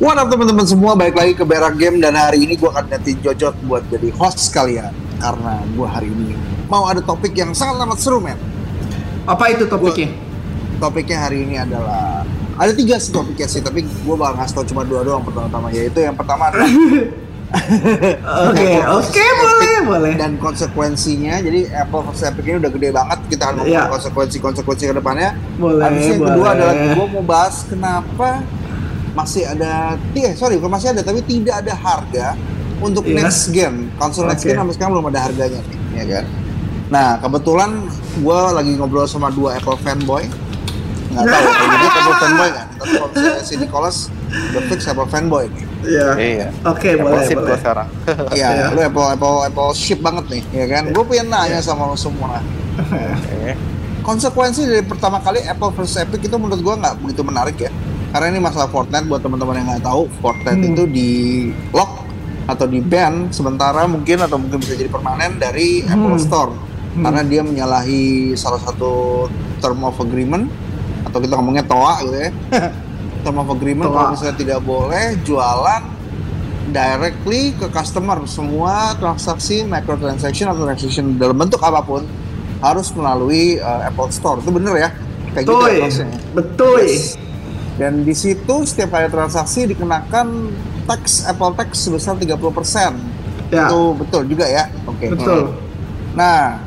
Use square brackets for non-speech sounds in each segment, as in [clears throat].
What up teman-teman semua, balik lagi ke Berak Game dan hari ini gue akan ganti Jojot buat jadi host kalian karena gue hari ini mau ada topik yang sangat amat seru men. Apa itu topiknya? Topiknya hari ini adalah ada tiga sih topiknya sih, tapi gue bakal ngasih tau cuma dua doang pertama-tama yaitu yang pertama adalah [laughs] Oke, [laughs] oke boleh, boleh. dan konsekuensinya jadi Apple versus Epic ini udah gede banget kita akan ngomong Iya. konsekuensi-konsekuensi ke depannya Boleh, Habis yang boleh. kedua adalah gue mau bahas kenapa masih ada eh sorry bukan masih ada tapi tidak ada harga untuk Iya. next gen konsol next Oke. gen sampai sekarang belum ada harganya nih ya kan nah kebetulan gue lagi ngobrol sama dua Apple fanboy nggak tahu [laughs] kalau dia Apple fanboy kan tapi kalau misalnya si Nicholas udah fix Apple fanboy nih Iya. Iya. Oke, boleh, Sip boleh. sekarang. [laughs] Iya, Iya. lu Apple Apple Apple ship banget nih, ya kan? Gue pengen nanya sama lo semua. [laughs] Oke. Konsekuensi dari pertama kali Apple versus Epic itu menurut gua nggak begitu menarik ya. Karena ini masalah Fortnite buat teman-teman yang nggak tahu, Fortnite Hmm. itu di lock atau di ban sementara mungkin atau mungkin bisa jadi permanen dari Hmm. Apple Store Hmm. karena dia menyalahi salah satu term of agreement atau kita ngomongnya TOA gitu ya. [laughs] term of agreement TOA. kalau misalnya tidak boleh jualan directly ke customer semua transaksi microtransaction atau transaction dalam bentuk apa pun harus melalui uh, Apple Store itu bener ya kayak gitu ya Betul, betul. Yes. Dan di situ setiap kali transaksi dikenakan tax Apple tax sebesar 30% Ya, itu betul juga ya oke betul. Nah,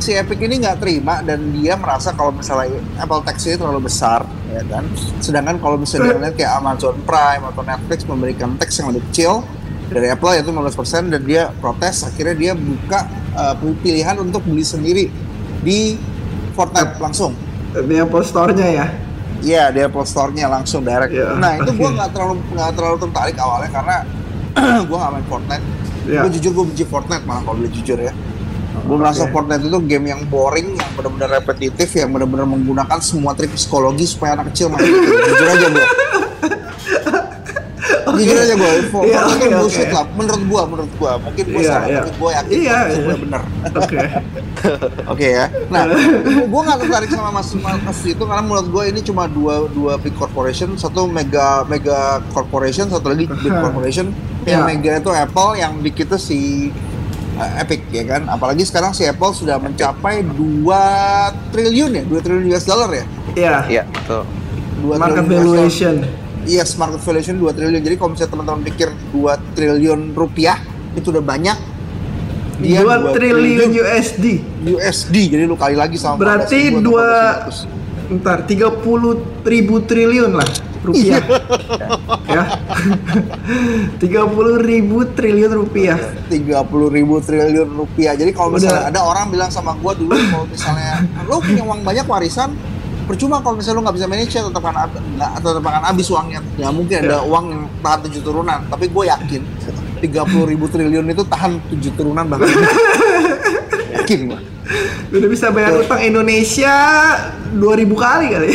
si Epic ini nggak terima dan dia merasa kalau misalnya Apple Tax ini terlalu besar, ya kan. Sedangkan kalau misalnya lihat kayak Amazon Prime atau Netflix memberikan tax yang lebih kecil dari Apple yaitu 15% dan dia protes, akhirnya dia buka uh, pilihan untuk beli sendiri di Fortnite langsung. Di Apple Store-nya ya. Iya, di Apple Store-nya langsung direct. Iya, nah, itu gua oke. nggak terlalu nggak terlalu tertarik awalnya karena [clears throat] gua nggak main Fortnite. Ya. Gue jujur gue benci Fortnite malah kalau boleh jujur ya. Gue merasa. Fortnite itu game yang boring, yang benar-benar repetitif, yang benar-benar menggunakan semua trik psikologi supaya anak kecil main. Jujur aja gue. Jujur aja gue, Iya, Fortnite oke, itu bullshit oke. lah. Menurut gue, menurut gue. Mungkin gue Iya, salah, iya. tapi gue yakin Iya, itu iya. benar. Oke. [laughs] Oke ya. Nah, gue nggak tertarik sama mas mas itu karena menurut gue ini cuma dua dua big corporation, satu mega mega corporation, satu lagi big corporation. Yang Ya. mega itu Apple, yang big itu si uh, Epic ya kan. Apalagi sekarang si Apple sudah mencapai 2 triliun ya, 2 triliun US dollar ya. Iya. Iya, betul. 2 Market US valuation. Yes, market valuation 2 triliun. Jadi kalau misalnya teman-teman pikir 2 triliun rupiah itu udah banyak. Dia 2 2 triliun USD. USD. Jadi lu kali lagi sama Berarti 14.000 atau dua 14.900. Ntar 30 ribu triliun lah rupiah. ya. [laughs] 30 ribu triliun rupiah. 30 ribu triliun rupiah. Jadi kalau misalnya Udah. ada orang bilang sama gua dulu kalau misalnya lo punya uang banyak warisan, percuma kalau misalnya lo nggak bisa manage ya tetap akan nggak tetap akan habis uangnya. Ya mungkin ada Ya. uang yang tahan tujuh turunan, tapi gue yakin 30 ribu triliun itu tahan tujuh turunan bahkan. [laughs] yakin gua. Udah bisa bayar utang Indonesia 2000 kali kali.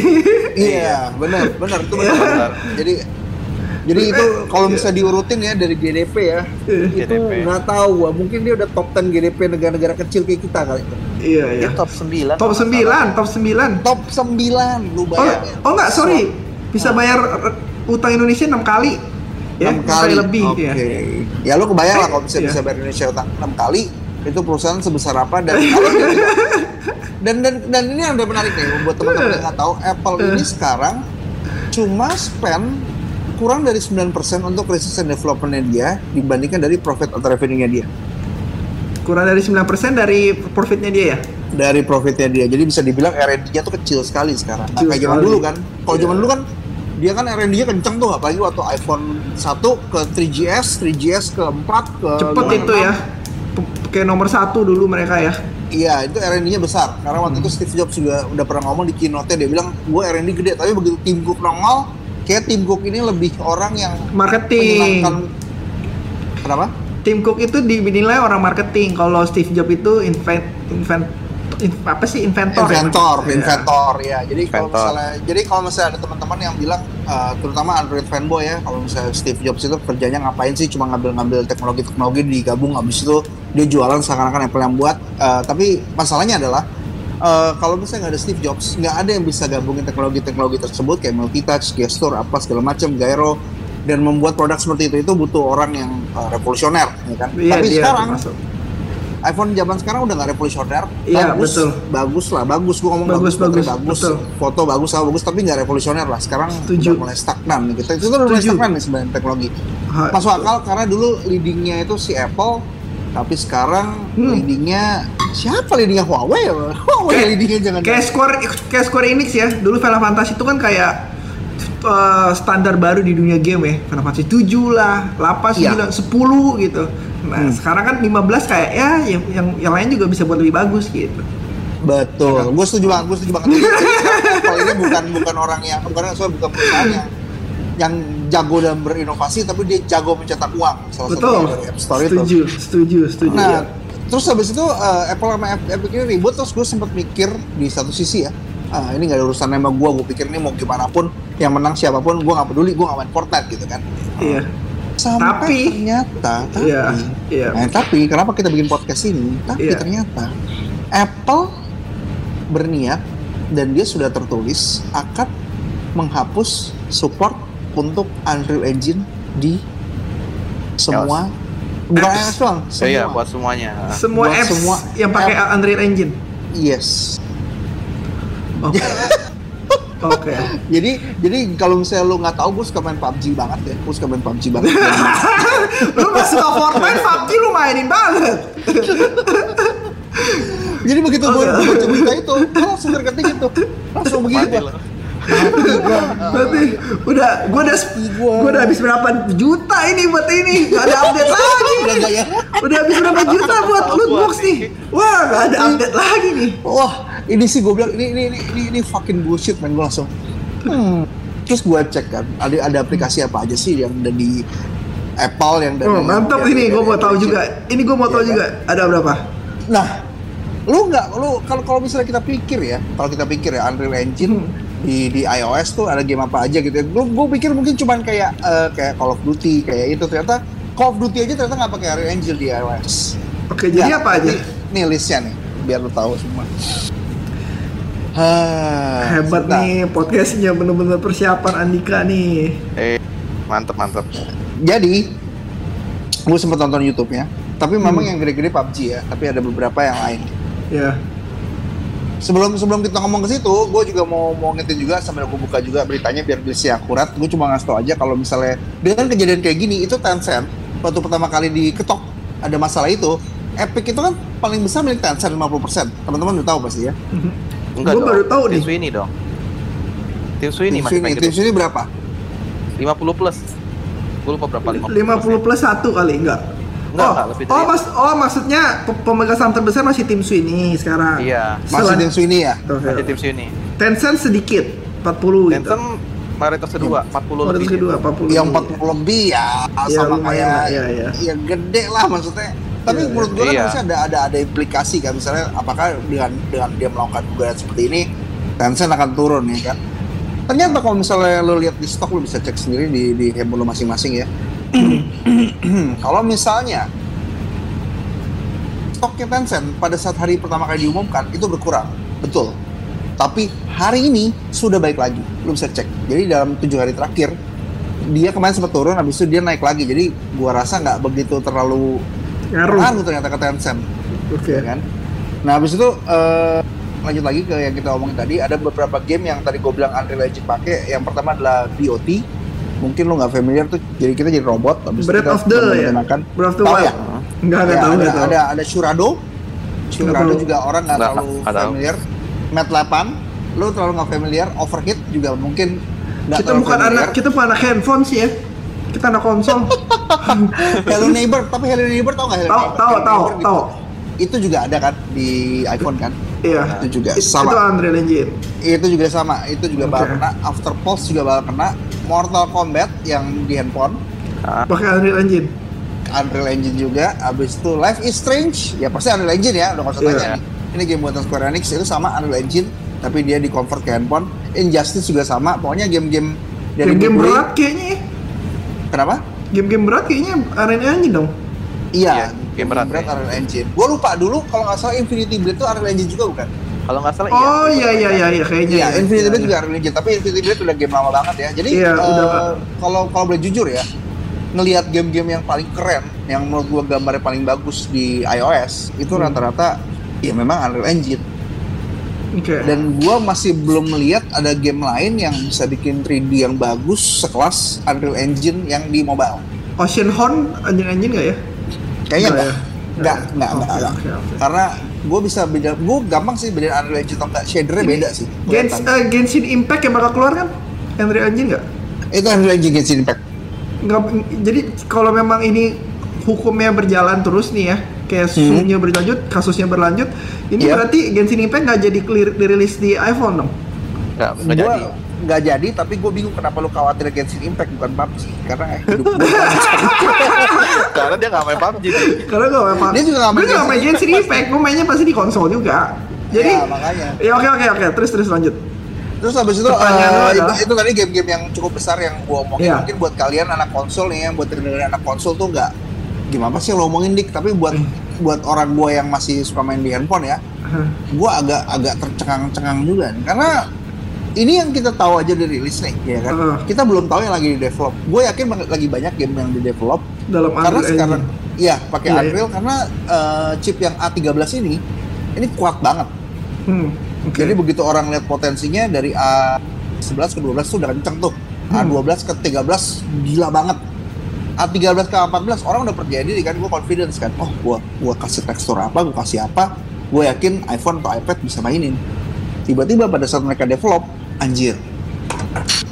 Iya, benar, benar itu benar. Iya. benar. Jadi jadi itu kalau bisa diurutin ya dari GDP ya, itu GDP. nggak tahu gua. Mungkin dia udah top 10 GDP negara-negara kecil kayak kita kali itu. iya, iya. Dia top 9. Top 9, top 9. Top 9 lu Oh, bayangin. oh enggak, sorry. Bisa bayar utang Indonesia 6 kali. Ya, 6 enam kali lebih Oke. ya. Ya lu kebayang lah kalau bisa Iya. bisa bayar Indonesia utang 6 kali itu perusahaan sebesar apa dan [laughs] dan dan dan ini yang udah menarik nih buat teman-teman yang nggak tahu Apple Eh. ini sekarang cuma spend kurang dari 9% untuk research and development-nya dia dibandingkan dari profit atau revenue-nya dia. Kurang dari 9% dari profitnya dia ya. Dari profitnya dia. Jadi bisa dibilang R&D-nya tuh kecil sekali sekarang. Nah, Kecil kayak zaman dulu kan. Kalau zaman dulu kan dia kan R&D-nya kenceng tuh apalagi waktu iPhone 1 ke 3GS, 3GS ke 4 ke Cepet 56. itu ya. Kayak nomor satu dulu mereka ya. Iya, itu R&D-nya besar. Karena waktu itu Hmm. Steve Jobs juga udah pernah ngomong di keynote-nya dia bilang, "Gue R&D gede." Tapi begitu Tim Cook nongol, kayak Tim Cook ini lebih orang yang Marketing. Kenapa? Tim Cook itu dinilai orang marketing. Kalau Steve Jobs itu invent invent in- apa sih inventor? ya? inventor, Iya. inventor ya. Jadi kalau misalnya, jadi kalau misalnya ada teman-teman yang bilang, uh, terutama Android fanboy ya, kalau misalnya Steve Jobs itu kerjanya ngapain sih? Cuma ngambil-ngambil teknologi-teknologi digabung, habis itu dia jualan seakan-akan Apple yang buat. Uh, tapi masalahnya adalah uh, kalau misalnya nggak ada Steve Jobs, nggak ada yang bisa gabungin teknologi-teknologi tersebut kayak multitouch, gesture, apa segala macam, gyro, dan membuat produk seperti itu itu butuh orang yang uh, revolusioner ya kan Iya, tapi dia sekarang termasuk. iPhone zaman sekarang udah nggak revolusioner Iya, bagus betul. bagus lah bagus gua ngomong Bagus, bagus, bagus, bagus, betul. foto bagus sama bagus tapi nggak revolusioner lah sekarang Setuju. udah mulai stagnan nih kita itu udah mulai stagnan nih sebenarnya teknologi masuk akal karena dulu leadingnya itu si Apple tapi sekarang Hmm. leadingnya siapa leadingnya Huawei ya? [laughs] Huawei Kayak- leadingnya jangan kayak Square kayak Square Enix ya dulu Final Fantasy itu kan kayak eh, standar baru di dunia game ya Final Fantasy 7 lah 8, Iya. 9, 10 gitu nah Hmm. sekarang kan 15 kayak ya yang, yang yang lain juga bisa buat lebih bagus gitu Betul, gue setuju banget, gue setuju banget. Apple ini bukan bukan orang yang bukan sorry, bukan perusahaan yang yang jago dan berinovasi, tapi dia jago mencetak uang. Salah betul satunya dari App Store itu. setuju setuju setuju Nah, ya. terus habis itu eh, Apple sama Ep- Epic ini ribut, terus gue sempat mikir di satu sisi ya, ah, ini gak ada urusan sama gue, gue pikir ini mau gimana pun, yang menang siapa pun, gue gak peduli, gue gak main Fortnite gitu kan. iya Sampai Tapi- ternyata, tapi, iya iya Nah, tapi kenapa kita bikin podcast ini? Tapi Iya. ternyata Apple berniat dan dia sudah tertulis akan menghapus support untuk Unreal Engine di semua bukan Apps. doang, semua. Iya, buat semuanya. semua buat apps semua yang pakai app. Unreal Engine Yes. oke [laughs] oke Jadi jadi kalau misalnya lu nggak tahu, gue suka main PUBG banget ya. Gue suka main PUBG banget. [laughs] lu gak suka Fortnite PUBG lu mainin banget [laughs] jadi begitu gue baca berita itu, gue langsung terketik itu, langsung begitu. Gua. gua. Berarti udah gua udah Gua. gua udah habis berapa juta ini buat ini gak ada update lagi Udah ya? udah habis berapa juta buat loot gua box nih wah gak ada update lagi nih Wah, ini sih gue bilang ini ini ini ini, ini fucking bullshit man gue langsung. Hmm. Terus gue cek kan, ada ada aplikasi apa aja sih yang ada di Apple yang dari oh, mantap ini gua dari mau tahu juga ini gua mau tahu Iya juga ada berapa Nah, lu nggak lu kalau kalau misalnya kita pikir ya, kalau kita pikir ya Unreal Engine Hmm. Di di iOS tuh ada game apa aja gitu. ya. Gue gue pikir mungkin cuman kayak eh, kayak Call of Duty kayak itu ternyata Call of Duty aja ternyata nggak pakai Unreal Engine di iOS. oke jadi Ya, apa aja Nih listnya nih, biar lu tahu semua. Ah, hebat sebentar. nih podcastnya bener-bener persiapan Andika nih Eh, mantep mantep. Jadi, gue sempet nonton YouTube-nya. Tapi memang Hmm. yang gede-gede PUBG ya, tapi ada beberapa yang lain. ya Sebelum sebelum kita ngomong ke situ, gue juga mau mau ngetin juga sambil gue buka juga beritanya biar bisa akurat. Gue cuma ngasih tau aja kalau misalnya dengan kejadian kayak gini itu Tencent waktu pertama kali diketok ada masalah itu, Epic itu kan paling besar milik Tencent 50%. Teman-teman udah tahu pasti ya. Enggak Gua dong. baru tahu nih. Sweeney dong. Tim Sweeney Tim masih Sweeney, pakai tim Sweeney berapa? 50 plus. Gue lupa berapa 50. 50 plus satu kali enggak Enggak, oh, enggak, lebih dari oh, mas, oh maksudnya pe- pemegang saham terbesar masih tim Sweeney sekarang. Iya. Masih Selan- tim Sweeney ya? Oke. Masih tim Sweeney. Tencent sedikit 40 gitu. Tencent mayoritas kedua, 40 Oh, lebih. kedua 40. Yang 40 lebih ya, Iya, sama lumayan kayak iya, iya. yang gede lah maksudnya. Tapi Iya, menurut gue kan iya. harusnya ada ada ada implikasi kan misalnya apakah dengan dengan dia melakukan gugatan seperti ini Tencent akan turun ya kan. Ternyata kalau misalnya lo lihat di stok lo bisa cek sendiri di di handphone lo masing-masing ya. [clears throat] kalau misalnya stoknya Tencent pada saat hari pertama kali diumumkan itu berkurang, betul. Tapi hari ini sudah baik lagi, lo bisa cek. Jadi dalam tujuh hari terakhir dia kemarin sempat turun, habis itu dia naik lagi. Jadi gua rasa nggak begitu terlalu Ngaruh. ternyata ke Tencent, Oke. ya kan? Nah habis itu eh, lanjut lagi ke yang kita omongin tadi, ada beberapa game yang tadi gue bilang Unreal Engine pakai. Yang pertama adalah BOT, mungkin lo nggak familiar tuh. Jadi kita jadi robot, habis Breath kita of the ya. menggunakan Breath of the Tahu Wild. ya? Enggak enggak Ya, tahu ada, enggak tahu. ada ada Shurado. Shurado juga orang nggak Nggak, terlalu nggak tahu. familiar. Mat 8, lo terlalu nggak familiar. Overhit juga mungkin nggak Kita terlalu bukan familiar. anak kita bukan anak handphone sih ya. Kita anak konsol. [laughs] Hello Neighbor, tapi Hello Neighbor tau nggak Hello Neighbor? tahu, Hello tahu, Neighbor gitu. tahu. Itu juga ada kan di iPhone kan? Iya. Itu juga sama. Itu Unreal Engine. Itu juga sama, itu juga Oke. bakal kena. After Pulse juga bakal kena. Mortal Kombat yang di handphone, Ah, Pakai Unreal Engine. Unreal Engine juga. Abis itu Life is Strange, ya pasti Unreal Engine ya, udah nggak usah Iya. tanya nih. Ini game buatan Square Enix itu sama Unreal Engine, tapi dia di convert ke handphone. Injustice juga sama, pokoknya game-game dari Game-game Midway- berat kayaknya. ya. Kenapa? Game-game berat kayaknya Unreal Engine dong. Iya, Iya, game berat, ya. Unreal Engine. Gue lupa dulu kalau nggak salah Infinity Blade itu Unreal Engine juga bukan? Kalau nggak salah Oh iya. iya iya iya iya kayaknya. Iya, ya. Infinity Iya, Blade iya. juga Unreal Engine, tapi Infinity Blade udah game lama banget ya. Jadi Iya, eh, kalau kalau boleh jujur ya, ngelihat game-game yang paling keren, yang menurut gua gambarnya paling bagus di iOS itu Hmm. rata-rata ya memang Unreal Engine. Oke. Dan gua masih belum melihat ada game lain yang bisa bikin 3D yang bagus sekelas Unreal Engine yang di mobile. Ocean Horn engine engine nggak ya? Kayaknya Nggak enggak. ya? Oke, oke. Karena gue bisa beda, gue gampang sih bedain Unreal Engine atau enggak, shadernya beda sih. Gens, kelihatan. eh, Genshin Impact yang bakal keluar kan? Unreal Engine nggak? Itu Unreal Engine Genshin Impact. nggak jadi kalau memang ini hukumnya berjalan terus nih ya kayak Hmm. berlanjut kasusnya berlanjut ini Iya. berarti Genshin Impact nggak jadi clear dirilis di iPhone dong Nggak, nggak Gua jadi. Nggak jadi, tapi gue bingung kenapa lu khawatir Genshin Impact bukan PUBG karena hidup gue [laughs] Karena dia nggak main PUBG. nih. karena gue main Dia juga nggak main nggak main Genshin Impact gue mainnya pasti di konsol juga jadi Ya, makanya. ya oke oke oke terus terus lanjut Terus habis itu, Pertanyaan lu eh, itu, adalah? itu tadi game-game yang cukup besar yang gue omongin Iya. mungkin buat kalian anak konsol nih yang buat dengerin anak konsol tuh nggak gimana sih lo omongin dik tapi buat Hmm. buat orang gue yang masih suka main di handphone ya gue agak agak tercengang-cengang juga nih. karena ini yang kita tahu aja di rilis nih ya kan? Heeh. kita belum tahu yang lagi di develop gue yakin banget lagi banyak game yang di develop dalam karena Unreal sekarang iya pakai Iya, iya. Unreal karena eh, chip yang A13 ini ini kuat banget. Hmm, oke. Jadi begitu orang lihat potensinya dari A11 ke 12 tuh udah kenceng tuh. Hmm. A12 ke 13 gila banget. A13 ke A14 orang udah percaya diri kan gue confidence kan. Oh gua gua kasih tekstur apa gua kasih apa? Gue yakin iPhone atau iPad bisa mainin. Tiba-tiba pada saat mereka develop anjir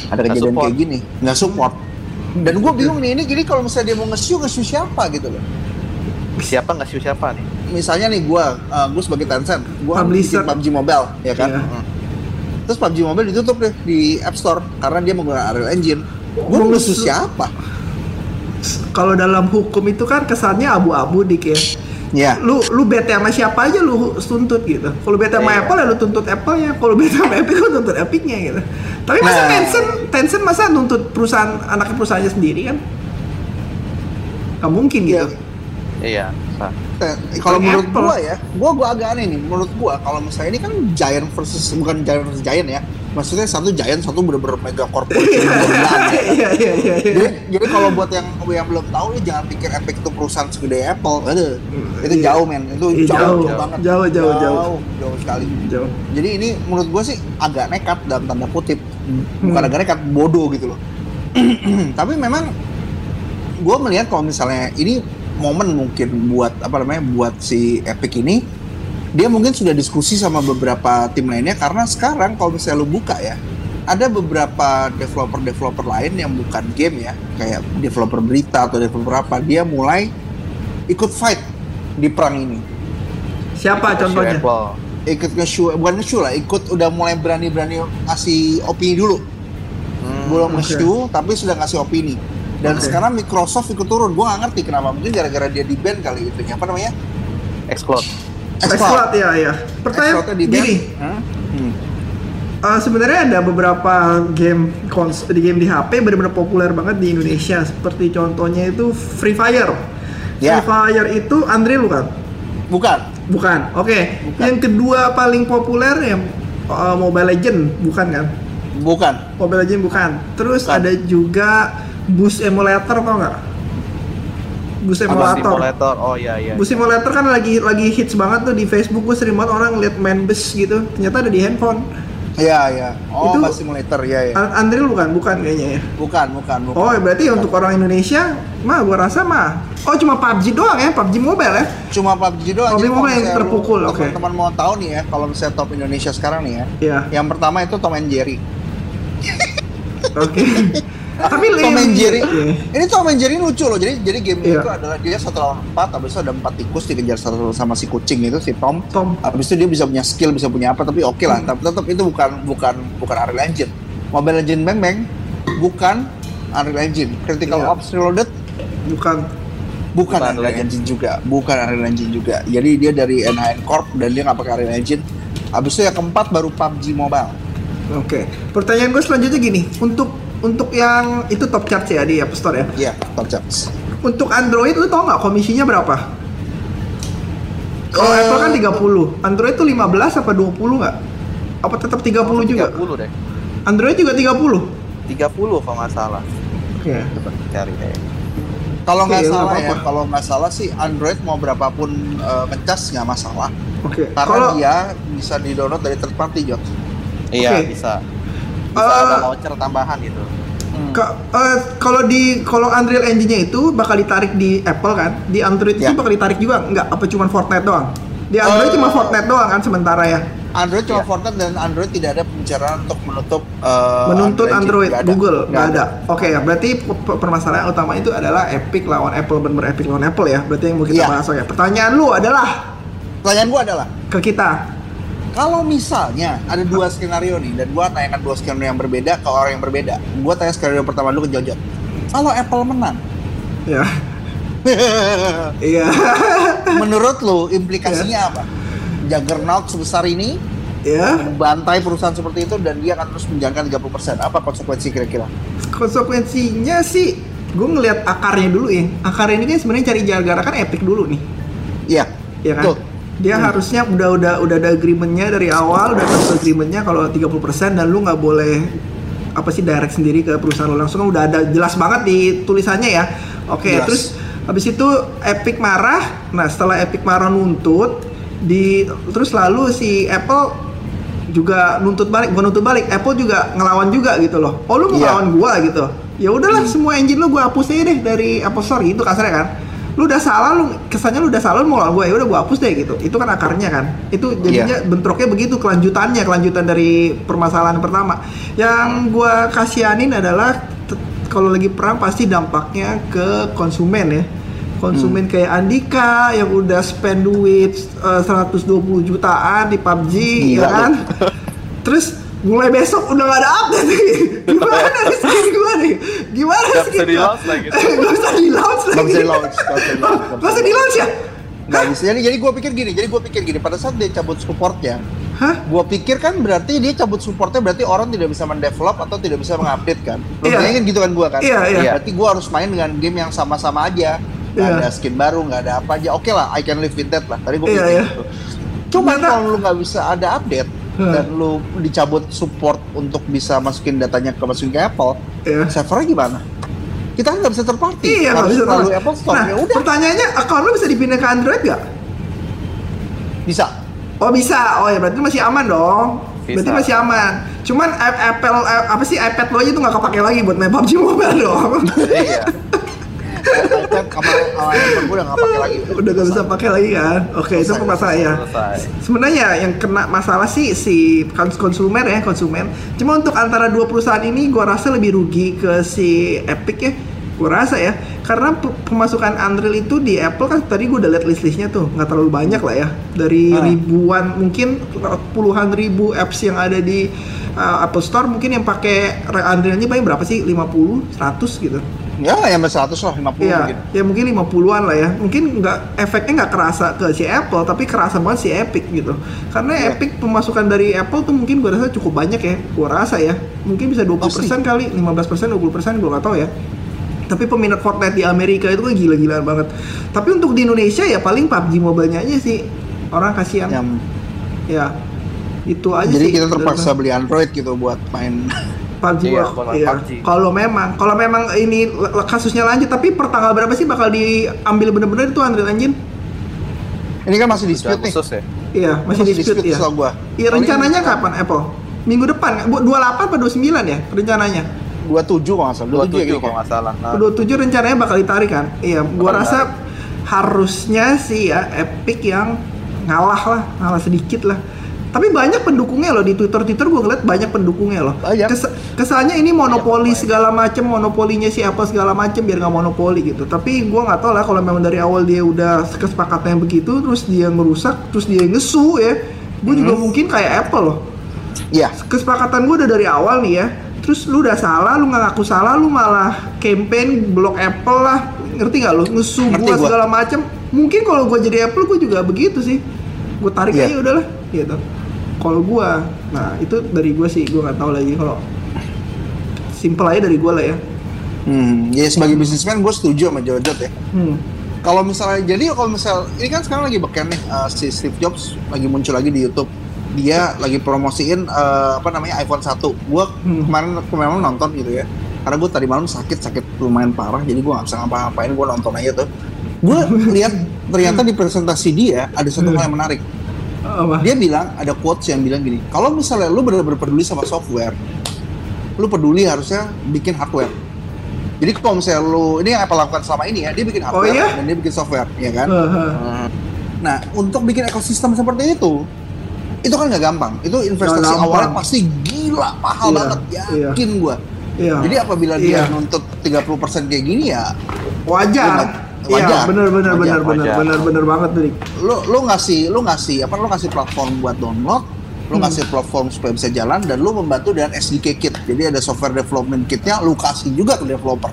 ada Nggak kejadian support. kayak gini nggak support dan gue bingung nih ini jadi kalau misalnya dia mau nge-show nge-show siapa gitu loh Siapa nggak siapa siapa nih? misalnya nih gue uh, gue sebagai Tencent gue Publisher. bikin PUBG Mobile ya kan Iya. Mm. terus PUBG Mobile ditutup deh di App Store karena dia menggunakan Unreal Engine gue Mau mau nge- siapa kalau dalam hukum itu kan kesannya abu-abu dik ya ya lu lu bete sama siapa aja lu tuntut gitu. Kalau bete sama Iya. Apple ya lu tuntut Apple-nya. Kalau bete sama Epic lu tuntut Epic-nya gitu. Tapi masa Nah. Tencent Tencent masa nuntut perusahaan anaknya perusahaannya sendiri kan? Gak mungkin Iya. gitu. Iya. sah. Eh, kalau menurut Apple. gua ya gua gua agak aneh nih menurut gua kalau misalnya ini kan giant versus bukan giant versus giant ya maksudnya satu giant satu bener-bener mega corporation gila-gilaan ya. [laughs] Iya iya iya. iya. jadi, jadi kalau buat yang yang belum tahu ya jangan pikir Epic itu perusahaan segede Apple aduh itu Iya. jauh men itu Iya, jauh, jauh. jauh banget Jauh, jauh, jauh. jauh jauh sekali Jauh. Jadi ini menurut gue sih agak nekat dalam tanda kutip, bukan Hmm. agak nekat, bodoh gitu loh. [clears throat] Tapi memang gue melihat kalau misalnya ini momen mungkin buat apa namanya buat si Epic ini, dia mungkin sudah diskusi sama beberapa tim lainnya karena sekarang kalau misalnya lu buka ya, ada beberapa developer-developer lain yang bukan game ya, kayak developer berita atau developer apa, dia mulai ikut fight di perang ini Siapa contohnya? Apple. ikut nge-show bukan nge-show lah ikut udah mulai berani-berani ngasih opini dulu Hmm. belum oke. nge-show tapi sudah ngasih opini dan Oke. sekarang Microsoft ikut turun gua nggak ngerti kenapa mungkin gara-gara dia di ban kali itu apa namanya Explode. Xcloud ya ya. Pertanyaan gini, Hah? Hmm. Uh, sebenarnya ada beberapa game kons di game di HP benar-benar populer banget di Indonesia. Seperti contohnya itu Free Fire. Ya. Free Fire itu Unreal bukan? bukan Bukan. Oke. Bukan. Yang kedua paling populer yang uh, Mobile Legend bukan kan? bukan Mobile Legend bukan. Terus Bukan. ada juga Bus Emulator tau nggak? Bus Apa Emulator. simulator? Oh iya iya. Bus Simulator kan lagi lagi hits banget tuh di Facebook. Gue sering banget orang lihat main bus gitu. Ternyata ada di handphone. ya ya oh Itu- Bus simulator ya ya Unreal bukan? Bukan kayaknya ya. bukan bukan bukan Oh, berarti untuk orang Indonesia, mah gua rasa mah. Oh, cuma PUBG doang ya, PUBG Mobile ya. cuma PUBG doang PUBG Mobile yang terpukul, oke. teman-teman mau tahu nih ya kalau misalnya top Indonesia sekarang nih ya Iya. yang pertama itu Tom and Jerry Oke. [laughs] Tapi Tom and Jerry. Iya. Ini Tom and Jerry lucu loh. Jadi jadi game Iya. itu adalah dia satu lawan empat, habis itu ada empat tikus dikejar satu sama si kucing itu si Tom. Tom. Habis itu dia bisa punya skill, bisa punya apa, tapi oke lah. Tapi tetap itu bukan bukan bukan Unreal Engine. Mobile Legend Bang Bang bukan Unreal Engine. Critical Iya. Ops Reloaded Bukan. bukan Bukan Unreal Engine juga, bukan Unreal Engine juga. Jadi dia dari NHN Corp dan dia nggak pakai Unreal Engine. Habis itu yang keempat baru PUBG Mobile. Oke. Pertanyaan gue selanjutnya gini, untuk untuk yang itu top chart ya di App Store ya. Iya, top charts. Untuk Android lu tau nggak komisinya berapa? Kalau Eh. Apple kan 30, Android tuh 15 apa 20 nggak? Apa tetap 30 juga? 30 deh. Android juga 30. 30 kalau nggak salah. Oke. Coba cari deh. Kalau nggak nggak salah ya, kalau nggak salah sih Android mau berapapun eh, ngecas nggak masalah. Oke. Karena Kalau dia bisa di download dari third party Jot. Iya, Oke. bisa. Bisa Eh, ada launcher tambahan gitu. Eh, kalau di kalau Unreal Engine-nya itu bakal ditarik di Apple kan? Di Android itu Ya. bakal ditarik juga nggak? Apa cuma Fortnite doang? Di Android Eh. cuma Fortnite doang kan sementara ya? Android cuma Iya. Fortnite dan Android tidak ada pembicaraan untuk menutup eh, Menuntut. Android, Nggak ada. Google nggak Nggak ada. Oke ya, berarti permasalahan utama itu adalah Epic lawan Apple bener Epic lawan Apple ya. Berarti yang mau kita Iya. bahas ya. Pertanyaan lu adalah Pertanyaan gua adalah, ke kita. Kalau misalnya ada dua skenario nih dan gua tanyakan dua skenario yang berbeda ke orang yang berbeda. Gua tanya skenario pertama dulu ke Jojot. Kalau Apple menang, Ya. [laughs] Iya. menurut lu implikasinya apa? Juggernaut sebesar ini ya. membantai perusahaan seperti itu dan dia akan terus menjalankan 30%. Apa konsekuensi kira-kira? Konsekuensinya sih gue ngelihat akarnya dulu ya. Akar ini kan sebenarnya cari jalan kan Epic dulu nih. Iya. ya kan? Betul. Dia Hmm. harusnya udah udah udah ada agreementnya dari awal, udah ada agreementnya kalau 30% dan lu nggak boleh apa sih direct sendiri ke perusahaan lu langsung kan udah ada jelas banget di tulisannya ya. Oke, Jelas. terus habis itu Epic marah. Nah, setelah Epic marah nuntut di terus lalu si Apple juga nuntut balik, bukan nuntut balik, Apple juga ngelawan juga gitu loh. Oh lu mau Iya. ngelawan gua gitu. Ya udahlah semua engine lu gua hapus aja deh dari Apple Store gitu kasarnya kan. Lu udah salah lu kesannya lu udah salah lu mau lawan gua ya udah gua hapus deh gitu. Itu kan akarnya kan. Itu jadinya bentroknya begitu kelanjutannya, kelanjutan dari permasalahan pertama. Yang gua kasihanin adalah kalau lagi perang pasti dampaknya ke konsumen ya konsumen kayak Andika yang udah spend duit eh, 120 jutaan di PUBG Gila ya kan [laughs] terus mulai besok udah gak ada update nih [laughs] gimana nih skin gua nih gimana Nggak bisa skin gua? di-launch lagi. [laughs] Nggak bisa di launch lagi bisa nggak bisa di-launch, nggak Nggak bisa di launch ya Nggak bisa. Jadi, jadi gue pikir gini, jadi gue pikir gini, pada saat dia cabut supportnya, hah gue pikir kan berarti dia cabut supportnya berarti orang tidak bisa mendevelop atau tidak bisa mengupdate kan. Iya. Logikanya kan gitu kan gue kan. Iya, iya. Berarti gue harus main dengan game yang sama-sama aja. Nggak Iya. ada skin baru, nggak ada apa aja. Oke lah, I can live with that lah. Tadi gue Iya, pikir iya. gitu. Cuman kalau lu nggak bisa ada update. Dan lu dicabut support untuk bisa masukin datanya ke masukin ke Apple, Iya. servernya gimana? Kita kan nggak bisa terparty. Iya nggak bisa terus. Apple Store. Nah ya udah, pertanyaannya account lu bisa dipindah ke Android gak? bisa. Oh bisa, oh ya berarti masih aman dong. Bisa. Berarti masih aman. Cuman Apple apa sih iPad lo aja tuh nggak kepake lagi buat main PUBG Mobile [laughs] dong. Iya. Sama handphone gue udah nggak pakai lagi. Udah gak bisa pakai lagi kan? Oke itu permasalahan ya. Sebenarnya yang kena masalah sih si kons- konsumer ya konsumen. Cuma untuk antara dua perusahaan ini gua rasa lebih rugi ke si Epic ya. Gua rasa ya karena pe- pemasukan Unreal itu di Apple kan tadi gua udah lihat list-listnya tuh nggak terlalu banyak lah ya dari Ah. ribuan mungkin puluhan ribu apps yang ada di uh, Apple Store mungkin yang pakai Unreal-nya paling berapa sih 50 100 gitu. Ya, yang 100 lah, 50 Iya, mungkin. ya mungkin 50-an lah ya. Mungkin nggak efeknya nggak kerasa ke si Apple, tapi kerasa banget si Epic gitu. Karena Iya. Epic pemasukan dari Apple tuh mungkin gua rasa cukup banyak ya. Gua rasa ya. Mungkin bisa 20% kali, 15%, 20% gua nggak tahu ya. Tapi peminat Fortnite di Amerika itu kan gila-gilaan banget. Tapi untuk di Indonesia ya paling PUBG Mobile-nya aja sih. Orang kasihan. Yang, Ya. Itu aja jadi sih. kita terpaksa beli Android gitu buat main. [laughs] PUBG Iya, Iya. PUBG. Kalau memang kalau memang ini kasusnya lanjut tapi per tanggal berapa sih bakal diambil bener-bener itu Unreal Engine? Ini kan masih Udah dispute nih. Ya. Iya, masih, dispute, ya. setahu gua. Iya, rencananya kapan Apple? Minggu depan, nggak? Bu- 28 atau 29 ya rencananya? 27 kalau nggak salah. 27, 27 ya, kalau nggak salah. Nah, 27 rencananya bakal ditarik kan? Iya, gua Bakal rasa harusnya sih ya Epic yang ngalah lah, ngalah sedikit lah. Tapi banyak pendukungnya loh di Twitter Twitter gue ngeliat banyak pendukungnya loh. Banyak. Kes- kesannya ini monopoli banyak. segala macem, monopolinya si Apple segala macem biar nggak monopoli gitu. Tapi gue nggak tahu lah kalau memang dari awal dia udah kesepakatannya begitu, terus dia ngerusak, terus dia ngesu ya. Gue juga mungkin kayak Apple loh. Iya. Kesepakatan gue udah dari awal nih ya. Terus lu udah salah, lu nggak ngaku salah, lu malah campaign blok Apple lah. Ngerti nggak lu? Ngesu gua. segala macem. Mungkin kalau gue jadi Apple gue juga begitu sih. Gue tarik Iya. aja udahlah gitu. Kalau gua, nah itu dari gue sih, gue nggak tahu lagi kalau simple aja dari gue lah ya. Hmm, ya sebagai bisnismen gue setuju sama Jojot ya. Hmm. kalau misalnya jadi kalau misal ini kan sekarang lagi beken nih uh, si Steve Jobs lagi muncul lagi di YouTube dia lagi promosiin uh, apa namanya iPhone 1 gua Hmm. kemarin kemarin nonton gitu ya karena gue tadi malam sakit sakit lumayan parah jadi gua nggak bisa ngapa-ngapain gua nonton aja tuh gue [laughs] lihat ternyata di presentasi dia ada satu hal yang menarik Apa? dia bilang ada quotes yang bilang gini kalau misalnya lu benar-benar peduli sama software lu peduli harusnya bikin hardware jadi kalau misalnya lu ini yang Apple lakukan selama ini ya dia bikin Oh, hardware iya? dan dia bikin software ya kan Heeh. Hmm. nah untuk bikin ekosistem seperti itu itu kan nggak gampang itu investasi gampang. awalnya pasti gila mahal Iya, banget iya. yakin gua Iya. jadi apabila Iya. dia nuntut 30% kayak gini ya wajar. Wajar. Iya, benar benar Wajar, benar benar wajar. benar benar banget tuh. Dik. lu lu ngasih lu ngasih apa lu ngasih platform buat download lu Hmm. ngasih platform supaya bisa jalan dan lu membantu dengan SDK kit jadi ada software development kitnya lu kasih juga ke developer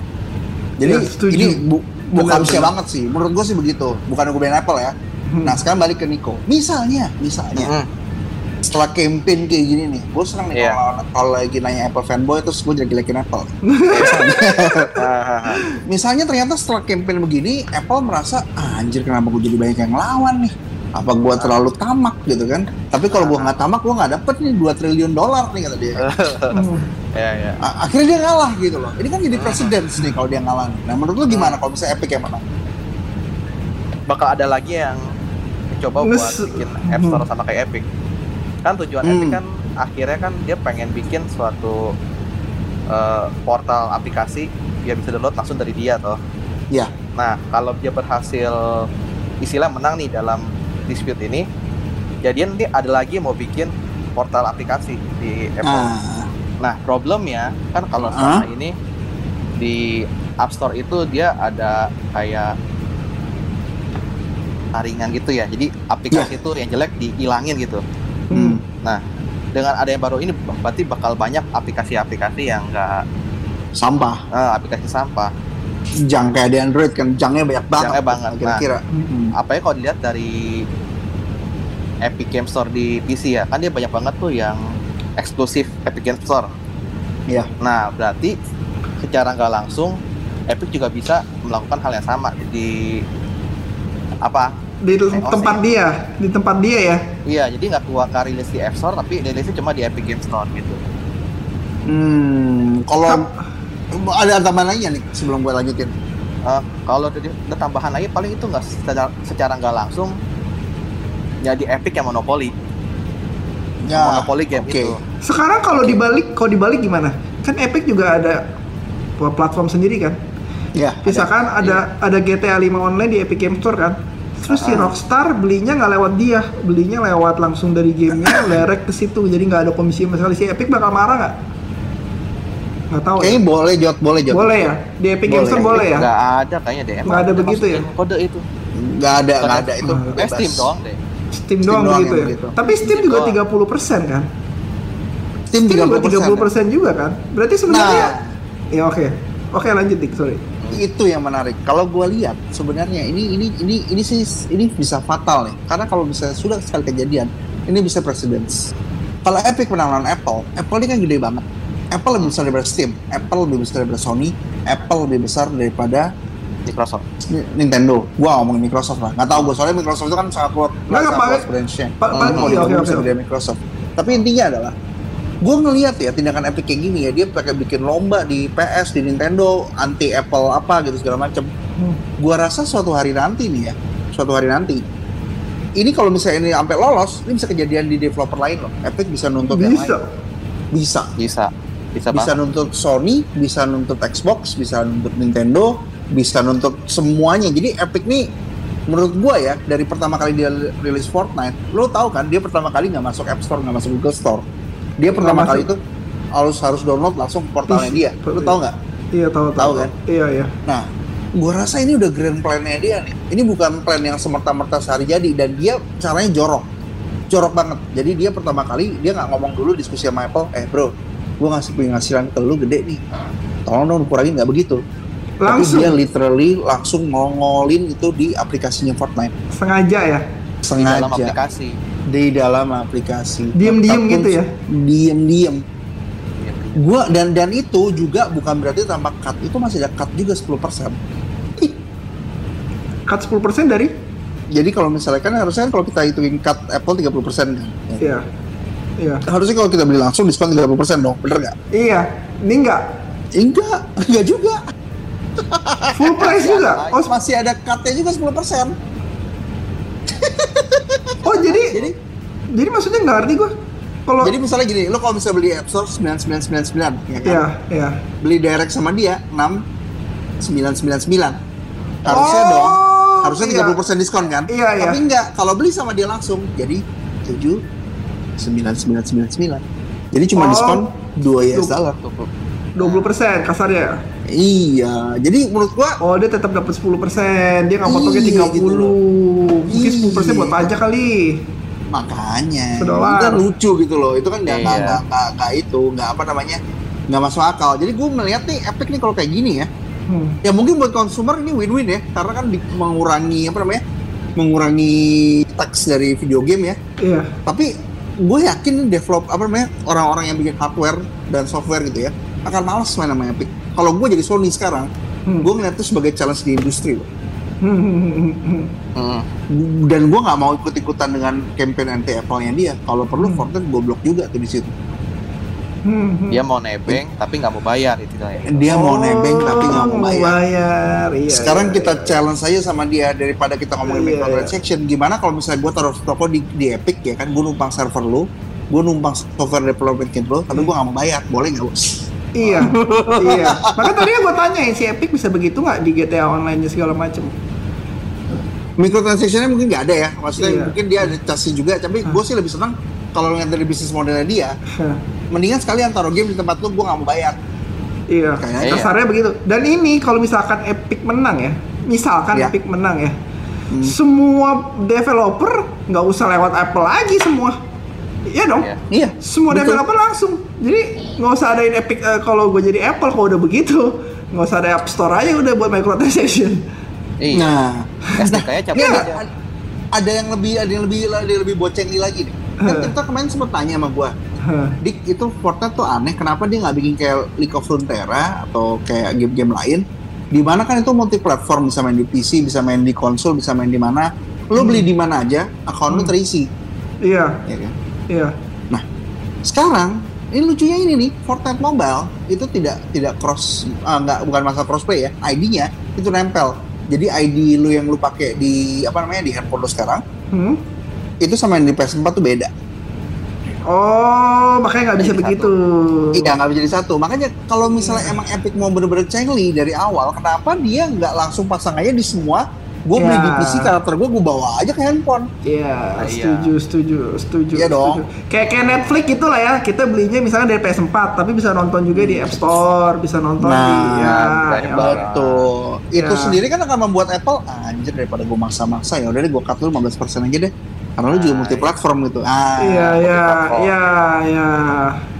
jadi Ya, setuju. ini bu, bukan benar. banget sih menurut gue sih begitu bukan gue Apple ya Hmm. nah sekarang balik ke Nico misalnya misalnya Hmm. setelah campaign kayak gini nih gue senang nih Iya. kalau kalau lagi nanya Apple fanboy terus gue jelek-jelekin Apple Hahaha. [laughs] [laughs] misalnya ternyata setelah campaign begini Apple merasa ah, anjir kenapa gue jadi banyak yang lawan nih? Apa gue terlalu tamak gitu kan. Tapi kalau gue nggak tamak gue nggak dapet nih 2 triliun dolar nih kata dia. Hmm. ya ya akhirnya dia ngalah gitu loh. Ini kan jadi presiden nih kalau dia ngalah nah menurut lu gimana? Kalau misalnya Epic yang menang? Bakal ada lagi yang coba buat bikin App Store sama kayak Epic. Kan tujuan Hmm. Epic kan akhirnya kan dia pengen bikin suatu eh, portal aplikasi dia bisa download langsung dari dia toh Iya. nah kalau dia berhasil istilah menang nih dalam dispute ini jadi nanti ada lagi mau bikin portal aplikasi di Apple nah Nah, problemnya kan kalau Hah? selama ini di App Store itu dia ada kayak taringan gitu ya. Jadi aplikasi itu yang jelek dihilangin gitu. hmm. Dengan ada yang baru ini berarti bakal banyak aplikasi-aplikasi yang enggak sampah aplikasi sampah. jang kayak di Android kan jangnya banyak banget Jangnya banget. kira-kira Hmm. Apalagi kalau dilihat dari Epic Game Store di PC ya, kan dia banyak banget tuh yang eksklusif Epic Game Store. Iya. Nah, berarti secara nggak langsung Epic juga bisa melakukan hal yang sama di apa? Di tempat dia, di tempat dia ya. Iya, jadi nggak keluar rilis di App Store, tapi rilisnya cuma di Epic Game Store gitu. hmm. kalau ada tambahan lagi nih sebelum gue lanjutin Eh, kalau ada, ada tambahan lagi paling itu nggak secara secara nggak langsung jadi Epic yang monopoli, ya monopoli game oke. itu. Sekarang kalau dibalik, kalau dibalik gimana? Kan Epic juga ada platform sendiri kan. ya Misalkan ada ada GTA 5 online di Epic Game Store kan. Terus si Ah. Rockstar belinya nggak lewat dia, belinya lewat langsung dari gamenya, [coughs] direct ke situ. Jadi nggak ada komisi sama sekali. Si Epic bakal marah nggak? Nggak tahu. Ya. kayaknya boleh jod boleh jod Boleh ya? Di Epic Game Boleh. Store boleh ya? Nggak ada kayaknya deh. Nggak ada begitu ya? Kode itu. nggak ada nggak ada itu. Eh. Steam doang deh. Steam, Steam doang, doang begitu ya. begitu. Tapi Steam Steam juga doang. 30% kan? Steam Steam juga 30%. 30% juga kan? Berarti sebenarnya Nah, ya oke. Oke lanjut dik, sorry. itu yang menarik. Kalau gue lihat sebenarnya ini ini ini ini sih ini bisa fatal nih. Karena kalau bisa sudah sekali kejadian, ini bisa precedence. Kalau Epic menang lawan Apple, Apple ini kan gede banget. Apple lebih besar daripada Steam, Apple lebih besar daripada Sony, Apple lebih besar daripada Microsoft. Ni- Nintendo. Gua ngomong Microsoft lah. Nggak tahu gue soalnya Microsoft itu kan sangat kuat, Nggak, sangat Pak. kuat branch-nya. Pak, Pak, iya, gede Microsoft. Tapi intinya adalah gue ngelihat ya tindakan Epic kayak gini ya dia pakai bikin lomba di PS di Nintendo anti Apple apa gitu segala macam Hmm. gua rasa suatu hari nanti nih ya suatu hari nanti ini kalau misalnya ini sampai lolos ini bisa kejadian di developer lain loh Epic bisa nuntut yang Bisa. lain bisa Bisa. Bisa, bisa banget. nuntut Sony bisa nuntut Xbox bisa nuntut Nintendo bisa nuntut semuanya jadi Epic nih menurut gua ya dari pertama kali dia rilis Fortnite lo tahu kan dia pertama kali nggak masuk App Store nggak masuk Google Store dia pertama masuk. kali itu harus harus download langsung ke portalnya dia lo tahu nggak Iya tahu Tahu kan? Iya iya. Nah, gua rasa ini udah grand plan-nya dia nih. Ini bukan plan yang semerta-merta sehari jadi dan dia caranya jorok. Jorok banget. Jadi dia pertama kali dia nggak ngomong dulu diskusi sama Apple, "Eh, Bro, gua ngasih penghasilan ke lu gede nih. Tolong dong kurangin nggak begitu." Langsung Tapi dia literally langsung ngongolin itu di aplikasinya Fortnite. sengaja ya. Di dalam Sengaja aplikasi. di dalam aplikasi. Diem-diem Tetap gitu ya? Diem-diem. Gua dan dan itu juga bukan berarti tanpa cut. Itu masih ada cut juga 10%. Ih. Cut 10% dari? Jadi kalau misalnya kan harusnya kan kalau kita hitungin cut Apple 30% kan. Iya. Iya. Harusnya kalau kita beli langsung diskon 30% dong, bener nggak? Iya. Ini enggak. Enggak, enggak juga. Full price juga. Oh, masih ada cutnya juga 10%. oh jadi Jadi jadi maksudnya nggak ngerti gua. Kalau jadi misalnya gini, lo kalau misalnya beli App Store 9999 ya kan? Iya, iya. Beli direct sama dia 6999. Harusnya Oh, dong. Harusnya iya. 30% diskon kan? Iya, iya. Tapi enggak, kalau beli sama dia langsung jadi 7 9999. Jadi cuma Oh. diskon 2 US Tuh. dollar. 20% kasarnya. Iya, jadi menurut gua Oh, dia tetap dapat 10%. Dia nggak potongnya Iya, 30. gitu loh. Mungkin 10% buat Iya. pajak kali. makanya Sedolar. itu kan lucu gitu loh. Itu kan nggak nggak Iya. nggak nggak nggak itu nggak apa namanya nggak masuk akal. Jadi gua melihat nih Epic nih kalau kayak gini ya, Hmm. ya mungkin buat konsumer ini win-win ya, karena kan di- mengurangi apa namanya, mengurangi tax dari video game ya. Iya. Tapi gue yakin develop apa namanya orang-orang yang bikin hardware dan software gitu ya akan males main sama Epic. Kalau gue jadi Sony sekarang, Hmm. gue ngeliat itu sebagai challenge di industri loh. Hmm. Hmm. Dan gue nggak mau ikut-ikutan dengan campaign anti Apple-nya dia. Kalau perlu Hmm. Fortnite gue blok juga tuh di situ. Hmm. Dia mau nebeng tapi nggak mau bayar itu ya. Dia mau Oh, nebeng tapi nggak mau bayar. bayar. Iya, Sekarang iya, kita iya. challenge aja sama dia daripada kita ngomongin Iya, microtransaction. Gimana kalau misalnya gue taruh toko di, di Epic ya kan, gue numpang server lu, gue numpang software development kit lu, tapi gue nggak mau bayar, boleh nggak bos? Iya, iya. Maka tadi gue tanyain si Epic bisa begitu nggak di GTA Online segala macem. Microtransactionnya mungkin nggak ada ya, maksudnya Iya. mungkin dia ada chassis juga, tapi gue sih lebih senang kalau lihat dari bisnis modelnya dia, mendingan sekalian taruh game di tempat lu, gue nggak mau bayar. Iya, Kayaknya. kasarnya begitu. Dan ini kalau misalkan Epic menang ya, misalkan Iya. Epic menang ya, Hmm. semua developer nggak usah lewat Apple lagi semua. Iya dong. Iya. Iya. Semua betul. developer langsung. Jadi nggak usah adain Epic eh, kalau gue jadi Apple kalau udah begitu. Nggak usah ada App Store aja udah buat microtransaction. Iya. Nah, SDK-nya cabut ada, aja. ada yang lebih ada yang lebih ada yang lebih bocengi lagi nih. Kan kita kemarin sempat tanya sama gua, Hah. [laughs] Dik itu Fortnite tuh aneh, kenapa dia nggak bikin kayak League of Runeterra atau kayak game-game lain? Di mana kan itu multi platform, bisa main di PC, bisa main di konsol, bisa main di mana. Lo beli di mana aja, akun lo Hmm. terisi, Iya, ya kan? iya. Sekarang ini lucunya ini nih, Fortnite Mobile itu tidak tidak cross, ah, nggak bukan masa crossplay ya, ID-nya itu nempel. Jadi ID lu yang lu pakai di apa namanya di handphone lu sekarang Hmm? itu sama yang di PS4 tuh beda. Oh, makanya nggak bisa Jadi begitu. Iya nggak bisa jadi satu. Makanya kalau misalnya emang Epic mau bener-bener cengli dari awal, kenapa dia nggak langsung pasang aja di semua? Gue beli Ya. di PC karakter gue, gue bawa aja ke handphone. Iya, Ah, iya. setuju, setuju, setuju. Iya dong. setuju. Kayak kayak Netflix gitu lah ya. Kita belinya misalnya dari PS4, tapi bisa nonton juga di App Store, bisa nonton Nah, di ya, ya. Betul. Itu Ya. sendiri kan akan membuat Apple anjir daripada gue maksa-maksa ya udah deh gue cut dulu 15% aja deh. Karena lu juga Nah, multi platform gitu. Ah. Iya, iya, iya, iya.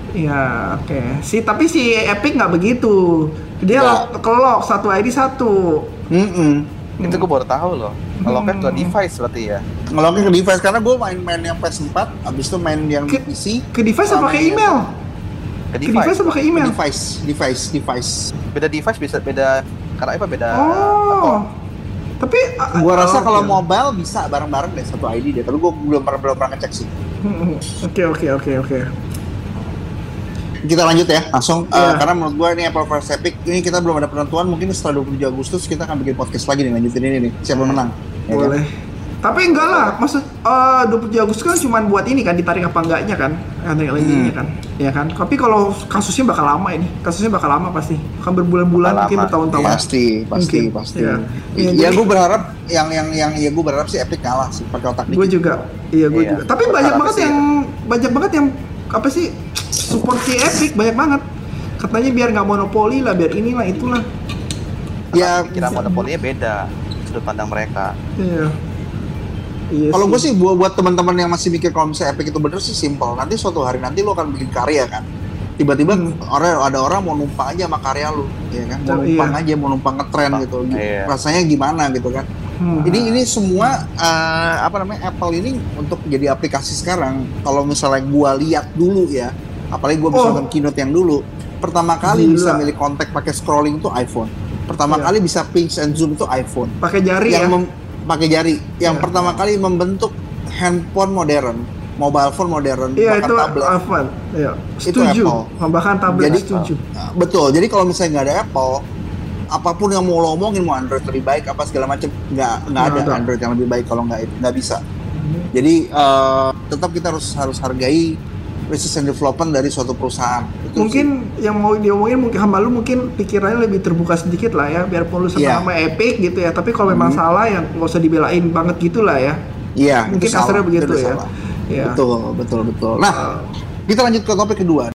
Iya, oke. Si tapi si Epic nggak begitu. Dia lock, kelok satu ID satu. Mm-mm. Itu gue baru tahu loh. Kalau kan ke Hmm. device berarti ya. Ngeloknya ke device karena gue main-main yang PS4, abis itu main yang Ke- PC. Ke device apa yang- email? Ke Ke device device. apa pakai email? Device, device, device. Beda device bisa beda karena apa beda Oh. Tapi Gua rasa oke. kalau mobile bisa bareng-bareng deh satu ID deh. Tapi gua belum pernah belum pernah ngecek sih. [laughs] Oke, oke, oke, oke. Kita lanjut ya, langsung. Eh, Iya. karena menurut gua ini Apple vs Epic ini kita belum ada penentuan. Mungkin setelah 27 Agustus kita akan bikin podcast lagi nih lanjutin ini nih. Siapa yang menang? Ya kan? Boleh. Tapi enggak lah, maksud eh 27 Agustus kan cuma buat ini kan ditarik apa enggaknya kan, aneh lainnya Hmm. kan, ya kan. Tapi kalau kasusnya bakal lama ini, kasusnya bakal lama pasti, akan berbulan-bulan Bakal mungkin bertahun-tahun. Pasti, pasti, Mungkin, pasti. iya. Iya, Ya, jadi- gue berharap yang yang yang ya gue berharap sih Epic kalah sih pakai otak Gue juga, iya gue Iya. juga. Tapi banyak banget sih. yang banyak banget yang apa sih support si Epic banyak banget. Katanya biar nggak monopoli lah, biar inilah itulah. Ya, kira monopolinya beda sudut pandang mereka. Iya. Iya kalau gue sih buat buat teman-teman yang masih mikir kalau misalnya Epic itu bener sih simple. Nanti suatu hari nanti lo akan bikin karya kan. Tiba-tiba Hmm. orang ada orang mau numpang aja sama karya lu, ya kan? Mau Oh, numpang iya. aja, mau numpang ngetren gitu. Iya. Rasanya gimana gitu kan? Hmm. Ini ini semua eh, apa namanya Apple ini untuk jadi aplikasi sekarang. Kalau misalnya gua lihat dulu ya, apalagi gua bisa Oh. nonton keynote yang dulu, pertama kali Gila. bisa milih kontak pakai scrolling tuh iPhone. Pertama Iya. kali bisa pinch and zoom itu iPhone. Pakai jari yang ya. Pakai jari. Yang Iya. pertama kali membentuk handphone modern, mobile phone modern, Iya bahkan itu tablet. Iya. Itu Setuju. Apple. Bahkan tablet Jadi- setuju. Nah, betul. Jadi kalau misalnya nggak ada Apple, apa pun yang mau lo omongin mau Android lebih baik apa segala macam nggak nggak ada. Android yang lebih baik kalau nggak nggak bisa. Jadi eh, tetap kita harus harus hargai research and development dari suatu perusahaan. Itu mungkin yang mau diomongin mungkin hamba lu mungkin pikirannya lebih terbuka sedikit lah ya biarpun lu Iya. sama sama Epic gitu ya tapi kalau memang Hmm. salah ya nggak usah dibelain banget gitu lah ya sih. Iya, mungkin itu salah, kasarnya begitu itu ya. salah. Iya. Betul, betul, betul. Nah, Uh, kita lanjut ke topik kedua.